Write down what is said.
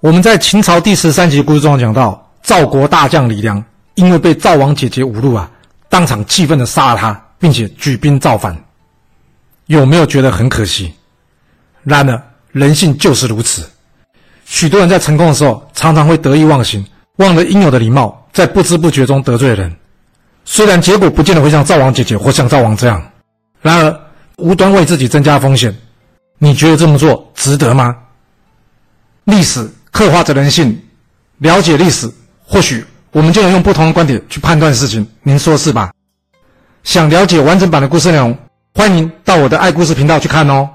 我们在秦朝第十三集故事中讲到，赵国大将李良因为被赵王姐姐侮辱啊，当场气愤的杀了他，并且举兵造反。有没有觉得很可惜？然而人性就是如此，许多人在成功的时候，常常会得意忘形，忘了应有的礼貌，在不知不觉中得罪人。虽然结果不见得会像赵王姐姐或像赵王这样，然而无端为自己增加风险，你觉得这么做值得吗？历史刻画着人性，了解历史，或许我们就能用不同的观点去判断事情。您说是吧？想了解完整版的故事内容，欢迎到我的爱故事频道去看哦。